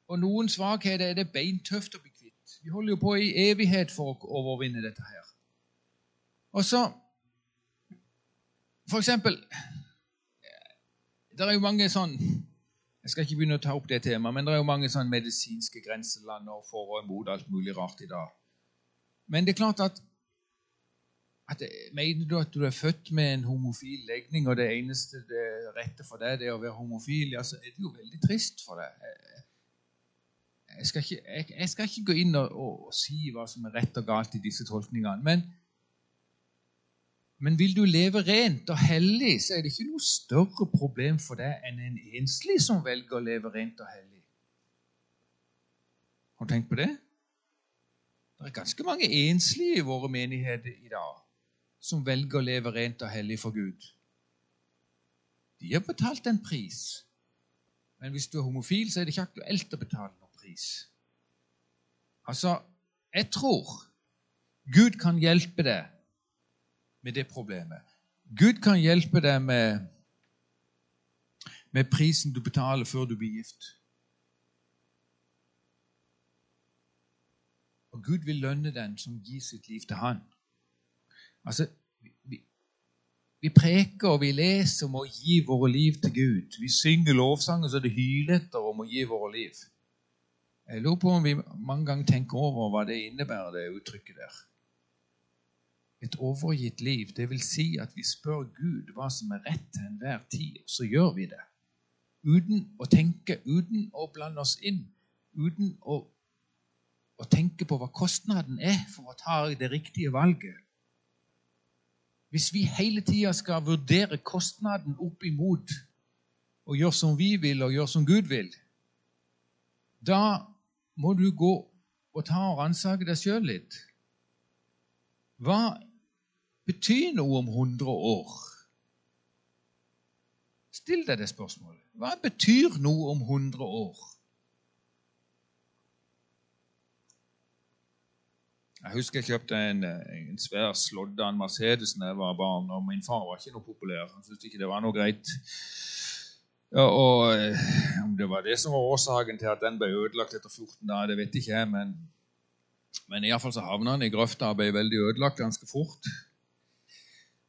og noen svakheter er det beintøft å bli kvitt. Vi holder jo på i evighet for å overvinne dette her. Og så For eksempel Det er jo mange sånn jeg skal ikke begynne å ta opp det temaet, men det er jo mange sånne medisinske grenseland og for og imot alt mulig rart i dag. Men det er klart at, at Mener du at du er født med en homofil legning, og det eneste det rette for deg det er å være homofil, ja, så er det jo veldig trist for deg. Jeg, skal, ikke, jeg, jeg skal ikke gå inn og, og, og, si hva som er rett og galt i disse tolkningene. Men, men vil du leve rent og hellig, så er det ikke noe større problem for deg enn en enslig som velger å leve rent og hellig. Har du tenkt på det? Det er ganske mange enslige i våre menigheter i dag som velger å leve rent og hellig for Gud. De har betalt en pris. Men hvis du er homofil, så er det ikke aktuelt å betale noen pris. Altså, jeg tror Gud kan hjelpe deg med det problemet. Gud kan hjelpe deg med, med prisen du betaler før du blir gift. Og Gud vil lønne den som gir sitt liv til Han. Altså, vi, vi preker og vi leser om å gi våre liv til Gud. Vi synger lovsanger så det hyler etter om å gi våre liv. Jeg lurer på om vi mange ganger tenker over hva det innebærer, det uttrykket der. Et overgitt liv, det vil si at vi spør Gud hva som er rett til enhver tid, og så gjør vi det. Uten å tenke, uten å blande oss inn, uten å å tenke på hva kostnaden er for å ta det riktige valget. Hvis vi hele tida skal vurdere kostnaden opp imot og gjøre som vi vil, og gjøre som Gud vil, da må du gå og ta og ransake deg sjøl litt. Hva betyr noe om 100 år? Still deg det spørsmålet. Hva betyr noe om 100 år? Jeg husker jeg kjøpte en, en svær en Mercedes da jeg var barn. og Min far var ikke noe populær. Han syntes ikke det var noe greit. Ja, og eh, Om det var det som var årsaken til at den ble ødelagt etter 14 dager, det vet ikke jeg. Men, men iallfall så havna den i grøfta og ble veldig ødelagt ganske fort.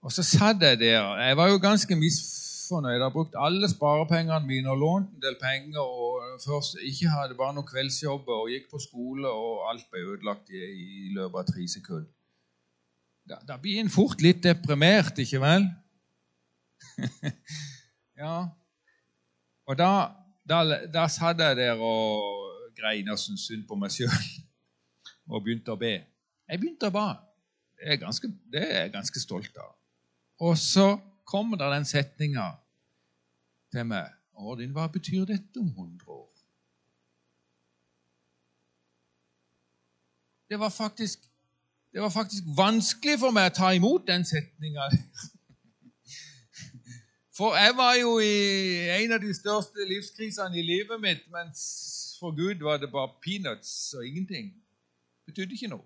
Og så satt jeg der. Jeg var jo ganske misfornøyd. Jeg har brukt alle sparepengene mine og lånt en del penger. og først Ikke hadde bare noen kveldsjobber og gikk på skole, og alt ble ødelagt i, i løpet av tre sekunder. Da, da blir en fort litt deprimert, ikke vel? (laughs) ja. Og da, da, da satt jeg der og grein og syntes synd på meg sjøl (laughs) og begynte å be. Jeg begynte å ba. Det er, ganske, jeg ganske stolt av. Og så kommer det den setninga til meg. Ordin, hva betyr dette om 100 år? Det var faktisk, det var faktisk vanskelig for meg å ta imot den setninga. For jeg var jo i en av de største livskrisene i livet mitt, mens for Gud var det bare peanuts og ingenting. Det betydde ikke noe.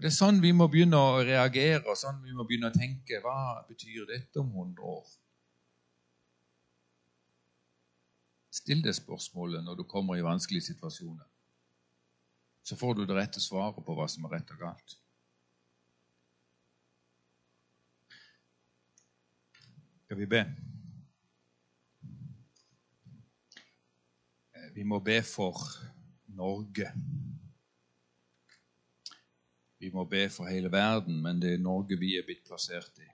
Det er sånn vi må begynne å reagere og sånn vi må begynne å tenke. Hva betyr dette om 100 år? Still det spørsmålet når du kommer i vanskelige situasjoner. Så får du det rette svaret på hva som er rett og galt. Skal vi be? Vi må be for Norge. Vi må be for hele verden, men det er Norge vi er blitt plassert i.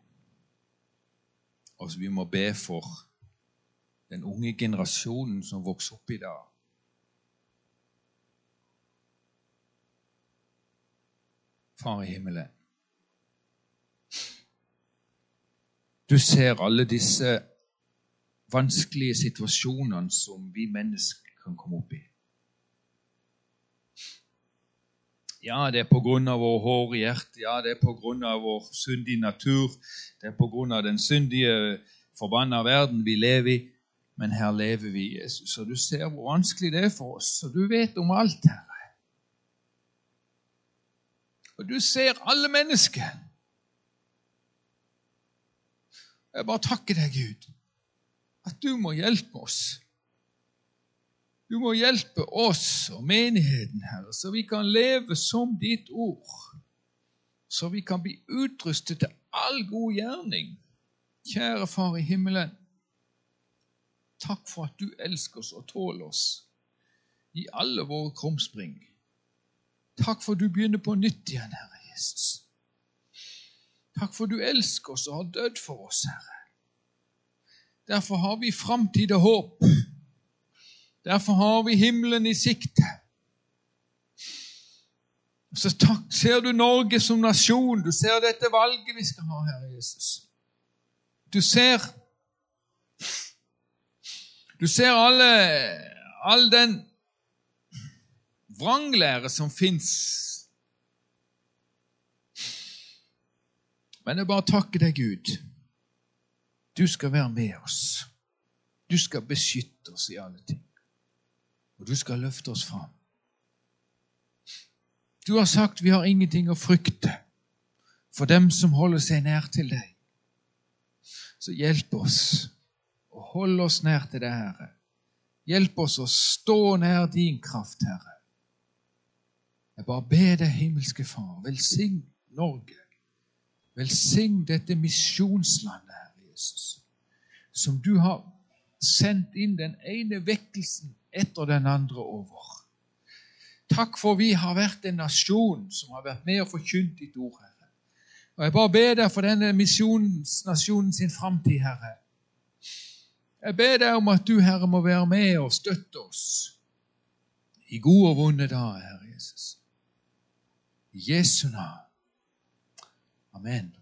Og vi må be for den unge generasjonen som vokser opp i dag. Far i himmelen. Du ser alle disse vanskelige situasjonene som vi mennesker kan komme opp i. Ja, det er av vår hårde hjerte. Ja, det er av vår syndige natur. Det er av den syndige, forbanna verden vi lever i. Men her lever vi, Jesus, og du ser hvor vanskelig det er for oss, og du vet om alt, Herre. Og du ser alle mennesker. Jeg bare takker deg, Gud, at du må hjelpe oss du må hjelpe oss og menigheten, Herre, så vi kan leve som ditt ord. Så vi kan bli utrustet til all god gjerning. Kjære Far i himmelen, takk for at du elsker oss og tåler oss i alle våre krumspring. Takk for at du begynner på nytt igjen, Herre Jesus. Takk for at du elsker oss og har dødd for oss, Herre. Derfor har vi framtid og håp Derfor har vi himmelen i sikte. Så takk, ser du Norge som nasjon. Du ser dette valget vi skal ha, Herre Jesus. Du ser Du ser alle, all den vranglære som fins. Men jeg bare takker deg, Gud. Du skal være med oss. Du skal beskytte oss i alle ting. Og du skal løfte oss fram. Du har sagt vi har ingenting å frykte for dem som holder seg nær til deg. Så hjelp oss å holde oss nær til deg, Herre. Hjelp oss å stå nær din kraft, Herre. Jeg bare ber deg, himmelske Far, velsign Norge. Velsign dette misjonslandet, Herre Jesus, som du har sendt inn den ene vekkelsen etter den andre over. Takk for vi har vært en nasjon som har vært med og forkynt ditt ord, Herre. Og Jeg bare ber deg for denne misjonsnasjonen sin framtid, Herre. Jeg ber deg om at du, Herre, må være med og støtte oss i gode og vonde dager, Herre Jesus. I Jesu navn. Amen.